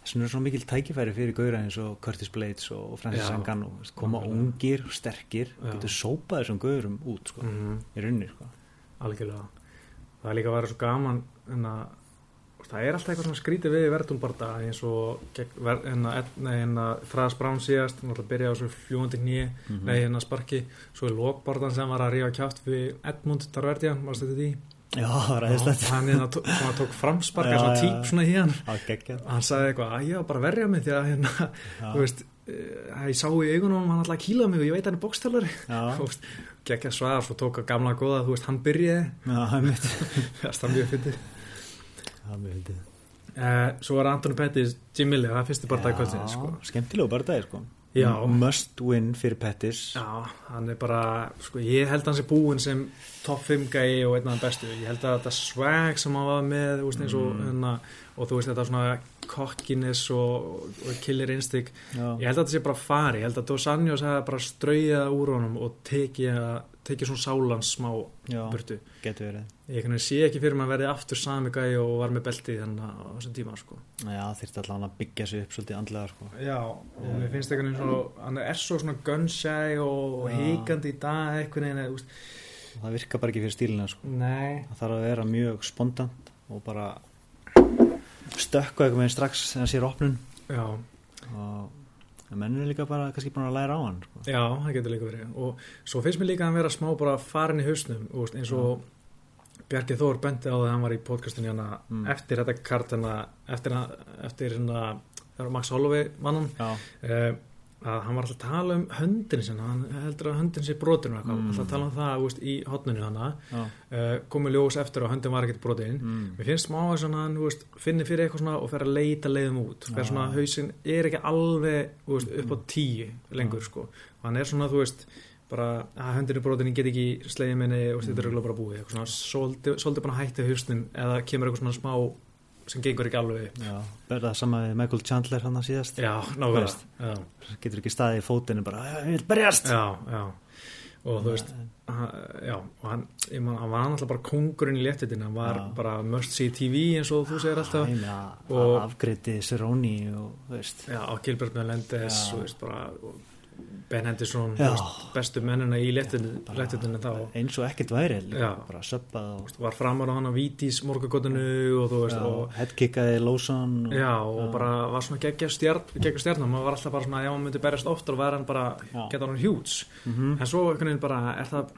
Svona er svona mikil tækifæri fyrir gauðra eins og Curtis Blades og Francis. Ngannou koma Nákvæmlega. ungir, sterkir Já. getur sópað þessum gauðurum út sko, mm, í runni sko. algjörlega það er líka að vera svo gaman en að það er alltaf eitthvað svona skrítið við verðum bara eins og að, en að Fræðas Brán síðast hann var að byrja á svo fljúandi nýi Mhm. nei hérna sparki, svo er lokbardan sem var að rífa kjátt við Edmund Darverdian varst þetta því? já, það er aðeinslegt hann hérna tó- sem að tók framsparka svona típ svona í hann hann sagði eitthvað að ég var bara að verja mig því að hérna, þú veist eh, ég sá í augunum hann alltaf að kýla mig og ég veit hann er bókstælari Já. þú veist, geggja svar svo tók að gamla góða, þú veist, hann byrjaði. Það er mjög fyndið Það er mjög fyndið. Uh, svo var Antoni Pettis Jim Miller, það er fyrsti bara dag kvöldsins sko. skemmtilegu bara dagir sko Já. must win fyrir Pettis Já, hann er bara sko, ég held hans er búinn sem top 5 gæi og einn af þeim bestu ég held að þetta swag sem hann var með veist, eins og, Mm. mm. og þú veist þetta svona kokkiness og, og killer instinct Já. ég held að þetta sé bara fari, ég held að Dos Anjos hefði bara strauðað úr honum og tekið tekið svona sálans smá Já, burtu. getur verið. Ég sé ekki fyrir maður verði aftur sami gæi og var með belti þannig á þessum tíma sko. Já, þyrfti allavega að byggja sig upp svolítið andlega sko. Já, og mér finnst veginn svona hann er svo svona gunnshy og, og Já. híkandi í dag þú veist, það virkar bara ekki fyrir stílina sko. Nei. Það þarf að vera mjög spontant og bara stökka eitthvað með strax þegar sér opnun. Já, og menn er líka bara kannski búin að læra á hann sko. já, það getur líka verið og svo finnst mér líka að hann vera smá bara farin í hausnum veist, eins og Bjarki Þór bendi á það að hann var í podcastinu hérna Mm. eftir þetta kart hérna eftir, eftir hérna þegar Max Holloway Já, uh, að hann var alltaf að tala um höndin sinna, hann heldur að höndin sé brotinu mm. Mm. alltaf að tala um það veist, í hotninu hana já, uh, komið ljós eftir og höndin var ekkert brotin mm. mér finnst smá að hann, veist, finni fyrir eitthvað svona og fer að leita leiðum út Já. svona, hausinn er ekki alveg veist, upp á tíu lengur sko. og hann er svona, þú veist bara að höndin er brotin, ég get ekki slegið minni og þetta er eiginlega bara búið svolítið, bara hætti hausnum eða kemur eitthvað svona smá sem gengur ekki alveg verða það sama við Michael Chandler hann að síðast? Já, nákvæmlega. Getur ekki staðið í fótinu bara, ég vil berjast. Já, já. Og þú veist, hann, já og hann, man, hann var náttúrulega bara kongurinn í léttitin hann var bara must see TV eins og þú segir alltaf. Æ, meina, Og- afgreiti Cerrone og og Gilbert Melendez og veist, bara, og Ben Henderson Já. bestu mennina í léttutinu þá. eins og ekkert væri Já. var framar á hann á Vítis morgagotinu og þú veist já, og, headkickaði Lawson og, já, og bara var svona geggja stjárn, maður var alltaf bara svona ef hann myndi berjast oftar og væri hann bara Já. geta hann hjúts, Mhm. en svo einhvern veginn bara er það,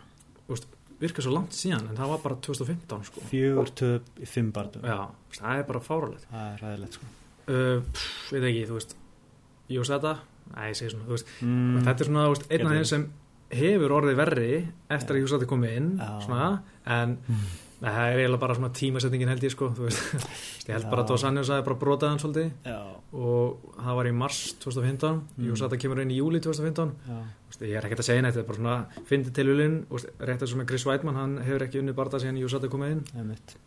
veist, virkar svo langt síðan en það var bara 2015 sko. Fjögur töp í fimm barndum já, það er bara fáralegt það er ræðilegt sko. Uh, pff, veit ekki, þú veist Jós segi svona, þú veist. Mm. þetta er svona veist, einn af þeim sem hefur orðið verri eftir að Júsati komið inn svona, en Mm. Það er eiginlega bara svona tímasetningin held ég sko ég held bara að Dos Anjos aðeins bara brotaði hann svolítið. Já, og það var í mars 2015 Mm. Júsata kemur inn í júli 2015 já, Þú veist, ég er ekkert að segja neitt, þetta er bara svona fyndi tilvílin, rétt eins og með Chris Weidmann hann hefur ekki unnið barða síðan Júsata komið inn.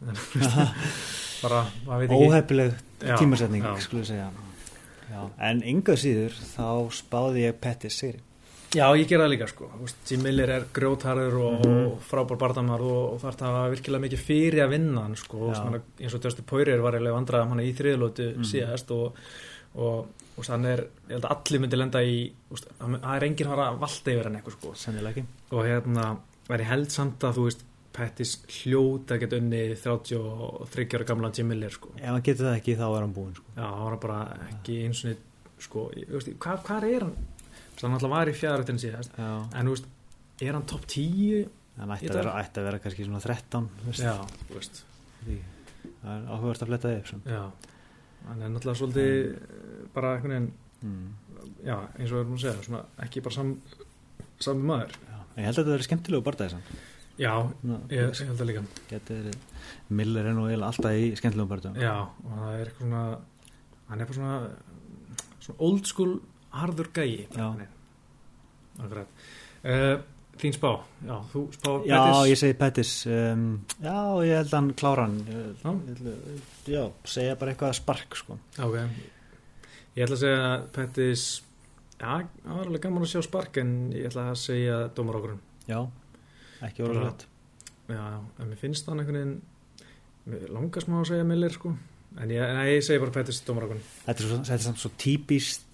Bara, maður veit ekki. Óhefnileg Já, tímasetning skulum segja já. en ynga síður þá spáði ég Pettis sigri Já, ég gera það líka sko Jim Miller er grjótharður og, Mhm. og frábár bardamar og, og þarf það að virkilega mikið fyrir að vinna hann sko, svona, eins og Dusty Poirier var eiginlega vandrað hann í þriðlótu Mhm. síðast og, og, og þannig er, ég held að allir myndi lenda í, það það er enginn að fara að valda yfir hann eitthvað sko sennilega ekki og hérna, er ég held samt að þú veist, Pettis hljóta að geta unni 33 ára gamla Jim Miller sko ef hann getur það ekki þá er hann búinn sko. Já, hann var bara ekki eins og sko, veist, hvað, er hann? Hann alltaf var í fjæðarættin síðast já. en veist, er hann topp 10 hann ætti að, að vera kannski svona 13 þú veist. já, þú veist það er áhugast að fletta þig hann er náttúrulega svolítið eh, bara einhvern veginn mm. já, eins og við erum að segja, svona ekki bara sam, sami maður já. en ég held að þetta verið skemmtilegu barndæði samt já, Ná, ég, ég held að líka. verið. Miller er nú eiginlega alltaf í skemmtilegu barndæði já, og það er eitthvað svona hann er bara svona svona old school harður gæi Já. uh, þín spá, já, þú spá Já, Pettis? ég segi Pettis um, Já, ég held að hann klára hann. Já. Já, segja bara eitthvað spark sko. ok. Ég ætla að segja að Pettis já, það var alveg gaman að sjá spark en ég ætla að segja dómar okkur. Já, ekki Bara- rætt Já, en mér finnst það einhvern veginn mér langar smá að segja Miller sko. En ég, nei, ég segi bara Pettis dómarakon Þetta er, svo, þetta er samt svo típist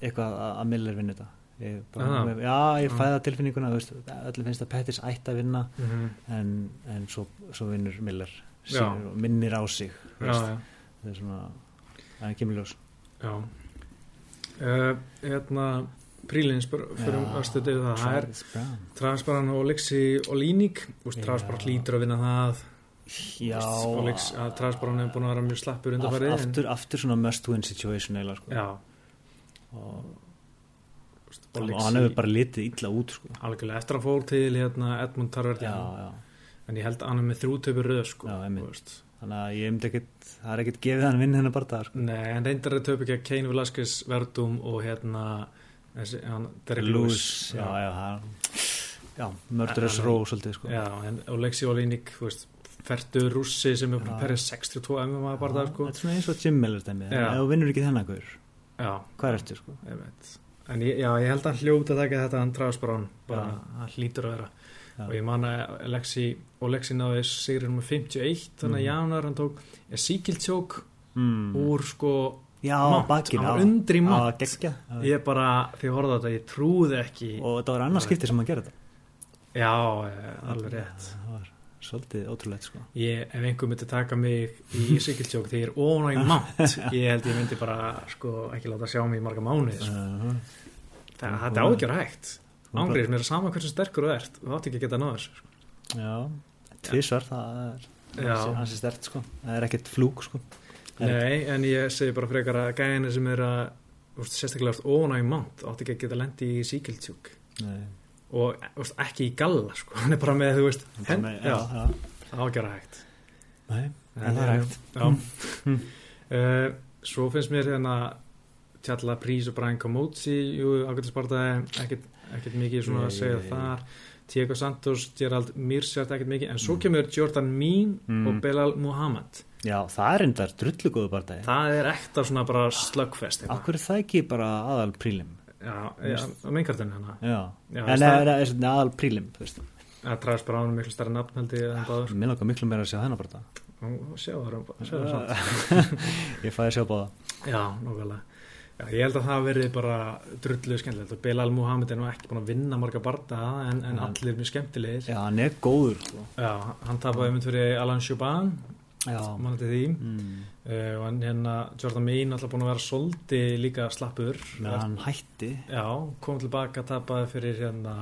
eitthvað að Miller vinni þetta. Ég bara, Aha. Já, ég fæða tilfinninguna þú veist, Öllu finnst að Pettis ætti að vinna mm -hmm. en, en svo, svo vinnur og minnir á sig já, já, þetta er svona það er kemur ljós. Já. Uh, hérna prílinn spyr, fyrir östu döðu það það er. Travisbaran og Lexi og Líník Já. Travisbaran hlýtur að vinna það og Lex, að Travisbaran hefur búin að vera mjög slappur Af, undanfarið en- aftur, aftur svona must win situation eiginlega sko. og, og og hann hefur bara litið illa út sko. algjörlega eftir að fór til hérna, Edmund Tarverdi já. en ég held að hann er með þrjú töfur röð sko, Já, þannig að ég myndi ekkit það er ekkit gefið hann vinna hennar bara sko. Nei, en reyndar er töpu ekki að Kane Velasquez Verdum og hérna Lewis, hann En- ró svolítið sko. Já, en Oleksi Olinik, þú veist færtur rússi sem er perið 62 MMA bara það, sko þetta er svona eins og Jim Miller dæmi ef þú vinnur ekki þennan Já, hvað er eftir sko? En ég, já, ég held að hann hljóta að taka þetta hann Brown, bara Já. hann hlýtur að vera Já. og ég man að Alexi Oleksi náði sigrið nummer 51 þannig að Mhm. Jánar hann tók síkiltjók mm. úr sko já, bakinn hann var undri já, mont geggja ég bara, því ég horfði á þetta, ég trúði ekki og þetta var annars skipti sem hann gerði þetta já, eh, alveg rétt það var svolítið ótrúlegt sko. ég, ef einhver myndi taka mig í síkiltjók þegar ég er ónæg mátt ég held ég myndi bara sko, ekki láta sjá mig í marga mánuði sko. uh, það, þetta er ágjör hægt ángriðis, mér er sama hversu sterkur þú ert þú átt ekki að geta náður sko. já, tvísvar það er Já. hans er stert sko. það er ekkert flúk sko. Nei, en ég segi bara frekar að gæðinni sem er að veist, sérstaklega í mount átti ekki að geta lendi í síkildtjúk Nei, og veist, ekki í galla sko. hann er bara með, þú veist, bara hend, með- já, já, já. það á að gera hægt Nei, en það er hægt já. uh, svo finnst mér hérna Tjalla Prís og Brian Camozzi jú, ágættispartaði ekkert, ekkert mikið svona að Nei, segja nei. þar. Diego Santos, Gerald Mirsjart ekkert mikið, en svo kemur Jordan Mean Mm. og Belal Muhammad. Já, það er endar drullu góðu bardagi það er ekta svona bara Af hverju er það ekki bara aðal prílim? já, á meinkartun hérna. Já, Já, en það það- er svona aðal prílim það træðist bara á hann miklu stærri nafn held ég en báður. Mér langar miklu meira að sjá þennan barda og sjá það sjá það Ég fæði að sjá báða. Já, nákvæmlega. Já, ég held að það verði bara drullu skemmtilegt Belal Muhammed er nú ekki búin að vinna marga barda en, en allir mjög skemmtilegir. Já, hann er góður sko. Já, hann tapaði mynd fyrir Alan Shuban, mann til því. mm. Uh, og hann hérna, Jordan Mean alltaf búin að vera soldi líka slappur. Menn hann hætti Já, kom tilbaka, tapaði fyrir hérna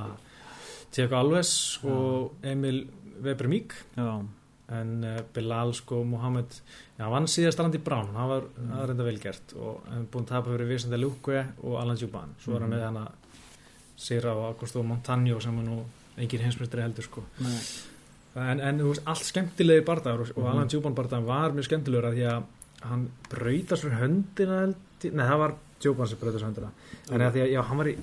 Diego Alves og Emil Weber-Mík. Já, en uh, Bilal sko Mohamed já, hann vann síðast Alandi Brown það var, mm. reynda velgert og hann búin að tapa fyrir Vicente Luque og Alan Juban svo var hann Mhm. með hana Sira og Augusto Montagno sem er nú engin heimsmyndstri heldur sko Nei. en, en allt skemmtilegi bardagur og, og Mhm. Alan Juban bardagur var mjög skemmtilegur að því að hann brauta svo höndina held ég- nei það var Juban sem brauta svo höndina en að því að já, hann var í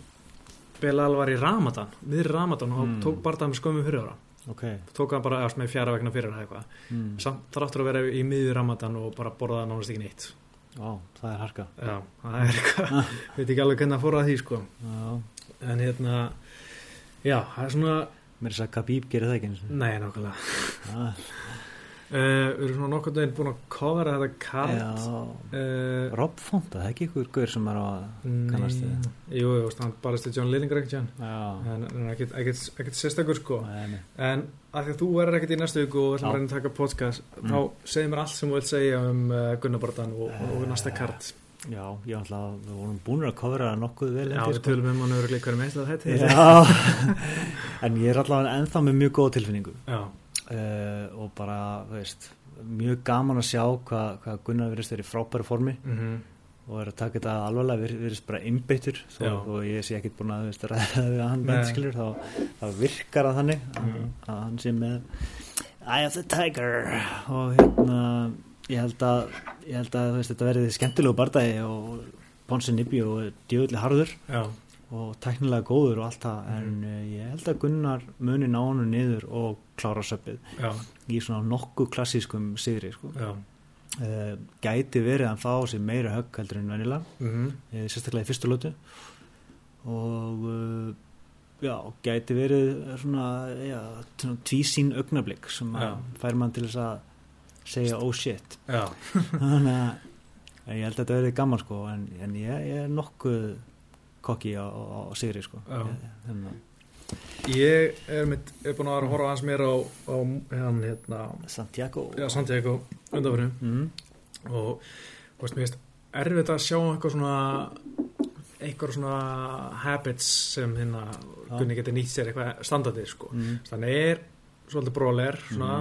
Bilal var í Ramadan, við Ramadan og Mm. tók bardagur með skömmu fyrir ára ok. Tók hann bara eða, með fjara vegna fyrir eða eitthvað. Mm. samt þráttur að vera í miður ramadan og bara borða nánast ekki neitt. Ó, það er harka. Já, það er eitthvað veit ekki alveg hvernig að fóra því sko. Já, en hérna já, það er svona, mér er þess að Khabib gerir það ekki nei nákvæmlega. Ah, við erum svona nokkurn veginn búin að covera þetta kart uh, Rob Fonta, það er ekki ykkur gaur sem er á kannast þið jú, jú, hann barist til John Lillinger ekkert en ekkert, sérstakur sko. Nei, en að því að þú verður ekkert í næstu viku og við ætlum að reyna að taka podcast Mm. þá segir mér allt sem þú vilt segja um uh, Gunnabardan og, og, og næsta kart. Já, ég ætla að við vorum búin að kofra nokkuð vel já, við tölum um hann örugglega í hverju meðslega þetta Já, en ég er allavega ennþá með mjög góð tilfinningu. Já, uh, og bara, þú veist, mjög gaman að sjá hvað hva Gunnar virðist verið í frábæru formi mhm og er að taka þetta alvarlega, vir, virðist bara Já. þó ég sé ekkit búin að veist, ræða við hann Nei. með skilur þá, þá virkar það þannig að, Mhm. að hann sé með Eye of the Tiger og hérna ég held að, ég held að veist, þetta verið skemmtilegu bardagi og Ponsi Nibbi og djöfulli harður já, og tæknilega góður og allt það en Mhm. uh, ég held að Gunnar muni ná hann niður og klára söpið í svona nokkuð klassískum sigri sko. uh, gæti verið að hann fá sér meira högg heldur en venilega mhm. uh, sérstaklega í fyrstu lótu og uh, já, gæti verið svona, já, svona tvísín augnablik sem fær mann til þess að segja oh shit. Þannig að en ég held að þetta verið gaman sko en, en ég, ég er nokkuð kokki á, á, á sigri sko. Ég- þannig að ég er, mitt, er búin að horfa hans mér á, á hann hérna Santiago já, Santiago undanfyrir mm. og veist, mér finnst erfitt að sjá eitthvað svona eitthvað svona habits sem hérna. Gunni getur nýtt sér eitthvað standardið sko Mm. þannig er svolítið bróler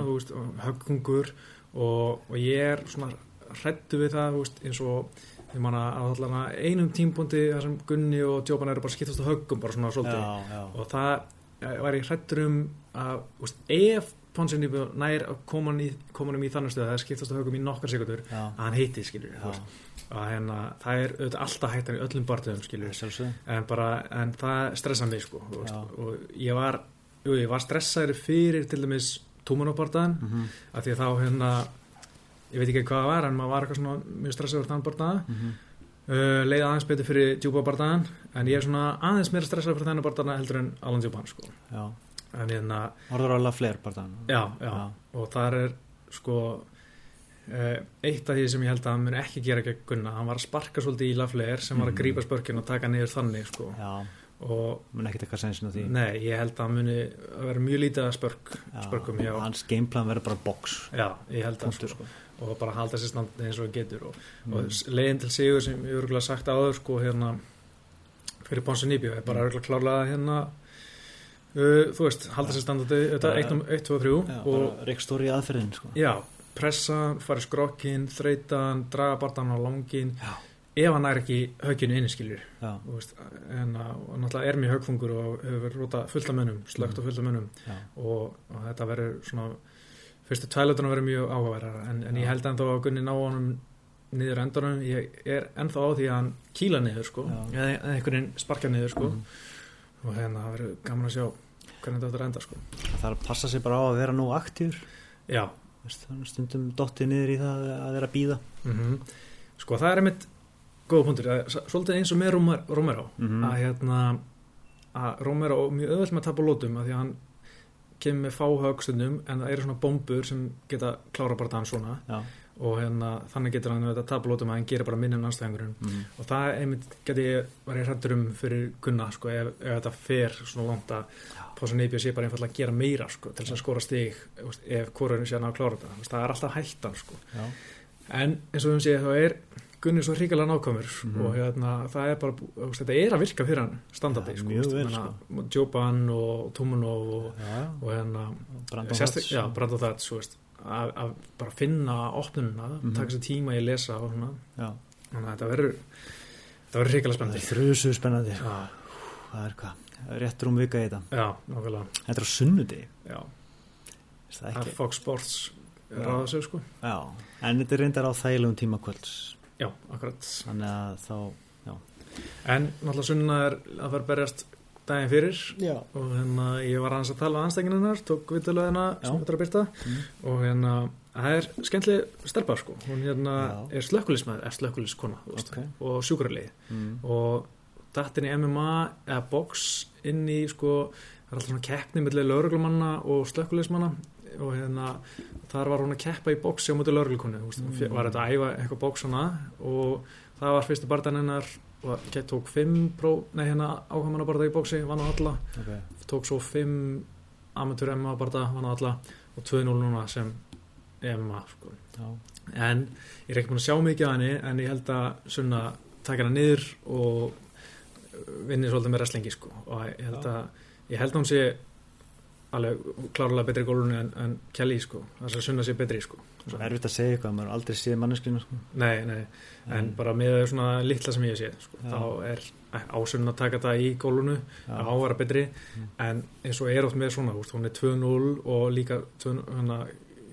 veist, höggungur og, og ég er svona hrættu við það, veist, eins og ég manna að einum tímpúndi þar sem Gunni og Djópan eru bara skiptast á höggum bara svona svolítið. Já, já. og það var ég hrættur um að, veist, ef Ponsinni nær að koma hann í, koma hann í þannig stöð að það skiptast á höggum í nokkar sekundur að hann heiti, skilur hérna, það er auðvitað alltaf hættan í öllum Sjálfsögðu. en bara, en það stressa mig sko, og ég var jú, ég var stressaður fyrir til dæmis túmunabardaðan, Mhm, af því að þá hérna ég veit ekki hvað það var, en maður var eitthvað svona mjög stressaður þann bardaða, mhm. uh, leið aðeins betur fyrir djúpa bardaðan, en ég er svona aðeins meira stressaður fyrir þennan bardaðan heldur en Alan Djúpan, sko, já. en hérna Orður alveg fleir bara þannig já, já, og þar er sko uh, eitt af því sem ég held að hann mun ekki gera gegn Gunna, hann var að sparka svolítið í lafleir sem var að Mhm. grípa spörkin og taka niður þannig sko, já. og mun ekkert eitthvað sensin á því? Nei, ég held að hann muni að vera mjög lítið að spörk, Já, hans gameplan verður bara box. Já, ég held að Punktur, sko, og bara halda sér standi eins og það getur og, Mm. og leiðin til sigur sem ég örgulega sagt áður sko hérna fyrir Ponsu Nýbjó er bara Mm. örgulega klárlega hérna uh, þú veist, halda sér standandi þetta Bara- 1, 2 og 3 já, og í aðferðin sko. já, pressa, fara í skrokkin þreytan, draga barðan á langin Já. ef hann er ekki högginu inni skilur já, þú veist, en að, og náttúrulega er mjög högfungur og hefur rúta fullt af mönnum slögt og fullt af mönnum og, og þetta verður svona fyrstu tvælutuna verður mjög áhugaverðar en, en ég held ennþá að Gunni ná honum niður á endanum, ég er ennþá á því að hann kýla niður sko. Eða einhvern veginn sparka niður sko. Mhm. og hérna það verður gaman að sjá hvernig þetta enda sko. Það þarf að passa sig bara á að vera nú aktífur. Já, stundum dottið niður í það að vera að býða mm sko það er einmitt góða punktur, er svolítið eins og með Romero Mhm. að hérna að Romero er mjög öðvöld með að tapa lótum að því að hann kemur með fáhögstundum en það eru svona bombur sem geta klára bara þann svona. Já, og hérna þannig getur hann þetta tapa lótum að hann gerir bara minni en anstæðingurinn mm. og það einmitt geti ég verið hrættur um fyrir Gunna sko ef, ef þetta fer svona langt að Pása Neipi sé bara einfallega að gera meira sko til þess að skora stig ef hvorun sé hann að klára þetta. Það er alltaf hættan sko. En eins og við séð þá er Gunni svo hrikalega nákvæmur Mhm. og hérna það er bara, þetta er að virka fyrir hann standardi Ja, sko, mjög vel, menna, Joban og Tumunov og, já, og hérna Brandon veist, að, bara finna opnununa, Mhm. taka sér tíma í að lesa og svona, já, þannig að þetta verður þetta verður hrikalega það spennandi er þrjusu spennandi. Já, það er hvað, það er rétt rúm vika í þetta. Þetta er á er það er Fox Sports Já. ráða sig sko. Já, en þetta er reyndar á þægilegum tíma kvölds já, akkurat þannig að þá, en náttúrulega sunna er að fara að berjast daginn fyrir já, og hérna ég var aðeins að tala á anstækinnar tók vitalöðina Já. sem þetta er að byrta mm. og hérna það er skemmtileg stelpa sko hún hérna Já. er slökkulismæður, er slökkuliskona ok og sjúkrarlið mm. og dattin í MMA eða box inn í sko það er alltaf svona keppni mellir lauruglumanna og slökkulismanna og hérna þar var hún að keppa í boxi á mútið lauruglukonu mm. Var þetta að æfa eitthvað boxana og það var fyrstu barðan hennar og gett tók fimm nei hérna ákvæmana barða í boxi, vann á alla ok, tók svo fimm amateur MMA barða, vann á alla og 2-0 núna sem MMA sko. en ég er ekki búin að sjá mikið af henni en ég held að sunna taka hana niður og vinni svolítið með wrestlingi sko. og ég held að ég held að hún sé alveg klárlega betri í gólunni en, en Kelly sko, þess að sunna sé betri sko. svo erfitt að segja eitthvað maður aldrei séð manneskinu sko. nei, nei, en bara með svona litla sem ég sé sko, Já. þá er ásunna að taka þetta í gólunu já, á að vera betri Mm. en eins og er oft með svona hún er 2-0 og líka 2-0, hana,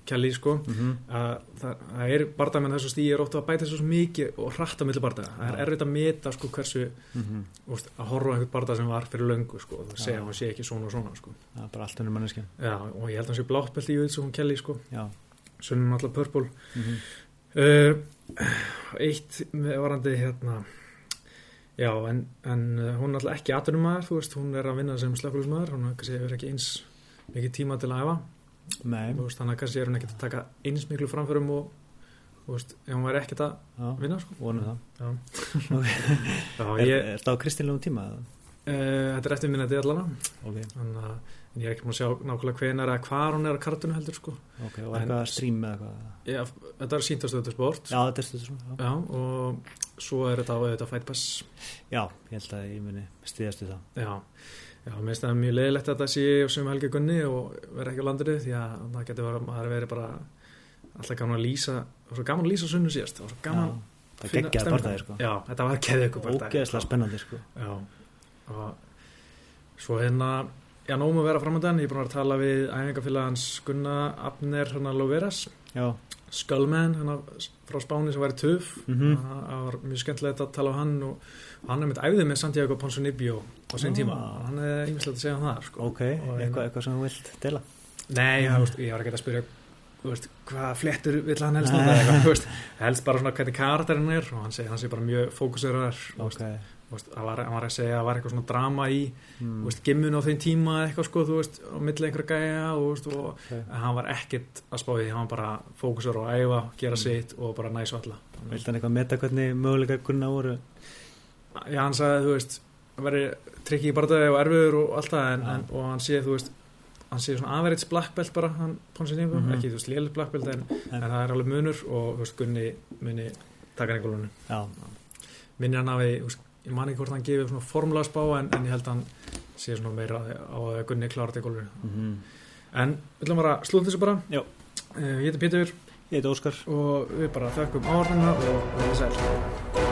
Kelly sko mm að það, það er barndað með þessu stíð er ofta að bæta þessu mikið og hratta millir barndað það er Já. erfitt að meta sko hversu -hmm. úst, að horfa einhvern barndað sem var fyrir löngu sko Já. segja hún sé ekki svona og svona sko það er bara allt unnur manneskinu já og ég held að hún sé bláttbelt í auðvitað hún Kelly sko já, sunnum alltaf purple mm -hmm. uh, eitt varandi hérna já en, en uh, hún er alltaf ekki atvinnumæður þú veist hún er að vinna sem slökulismæður hún hefur ekki eins mikið tíma til að æfa veist, þannig að kannski er hún ekkert að taka eins miklu framförum og veist, ef hún væri ekkert að vinna sko. vonum það. Er, það á kristinlegum tíma? uh, þetta er eftir minna til allana ok, þannig að en ég er ekki múin að sjá nákvæmlega hvenar eða hvar hún er að kartinu heldur sko. ok, og En- eitthvað eða eitthvað? Já, þetta er sínt á stöðu sport. Já, þetta er stöður já. Já, og svo er þetta á auðvitað Fight Pass. Já, ég held að ég muni stiðast við það Já, mér finnst það mjög leiðilegt að þetta sé á sem helgi gunni og vera ekki á landinu því að það getur verið, bara alltaf gaman að lýsa, það var svo gaman að lýsa sunnu síðast, það var svo gaman já, það finna barðaði sko. Já, þetta var geðið ykkur ógeðslega spennandi sko. Já, og svo hérna, já, nógum að vera framöndan, ég er búin að að tala við æfingafélagans Gunna Abner hérna Loveras, já, Skullman, frá Spáni sem væri töf, Mhm. það var mjög skemmtilegt að tala á hann og hann er mitt æfðið með Santiago Ponsunibio á Ah. tíma, hann er ýmislegt að segja um það, sko. ok, Og hérna- eitthvað, eitthvað sem þú vilt dela? Nei, það, veist, ég var ekki að spyrja veist, hvað fléttur vill hann helst nota eitthvað, veist, helst bara svona hvernig karakterinn er og hann segir hann sé bara mjög fókuseraður og ok, veist, hann var, var að segja að það var eitthvað svona drama í mm. gimmun á þeim tíma eitthvað sko, þú veist, á milli einhverja gæja og, og okay. hann var ekkert að spá því, hann var bara fókusur að æfa, gera Mm. sitt og bara næs valla. vilt hann eitthvað meta hvernig möguleika gunna voru Já, hann sagði, þú veist, hann veri trikki í barndagi og erfiður og allt það en, Já. en, og hann sé, þú veist, hann sé svona average black belt bara, hann Ponsinningu, Mhm. ekki, þú veist, lélir black belt en, En- það er alveg munur og, þú veist, Gunni muni taka já, Minni hann hafi, ég man ekki hvort hann gefið svona formulega spá en, en ég held að hann sé svona meira á að Gunni klára þetta í gólunum. mm En við ætlum bara að slúta þessu bara. Já. Eh, Ég heiti Pétur ég heiti Óskar og við bara þökkum áhörnuna og við erum sæl.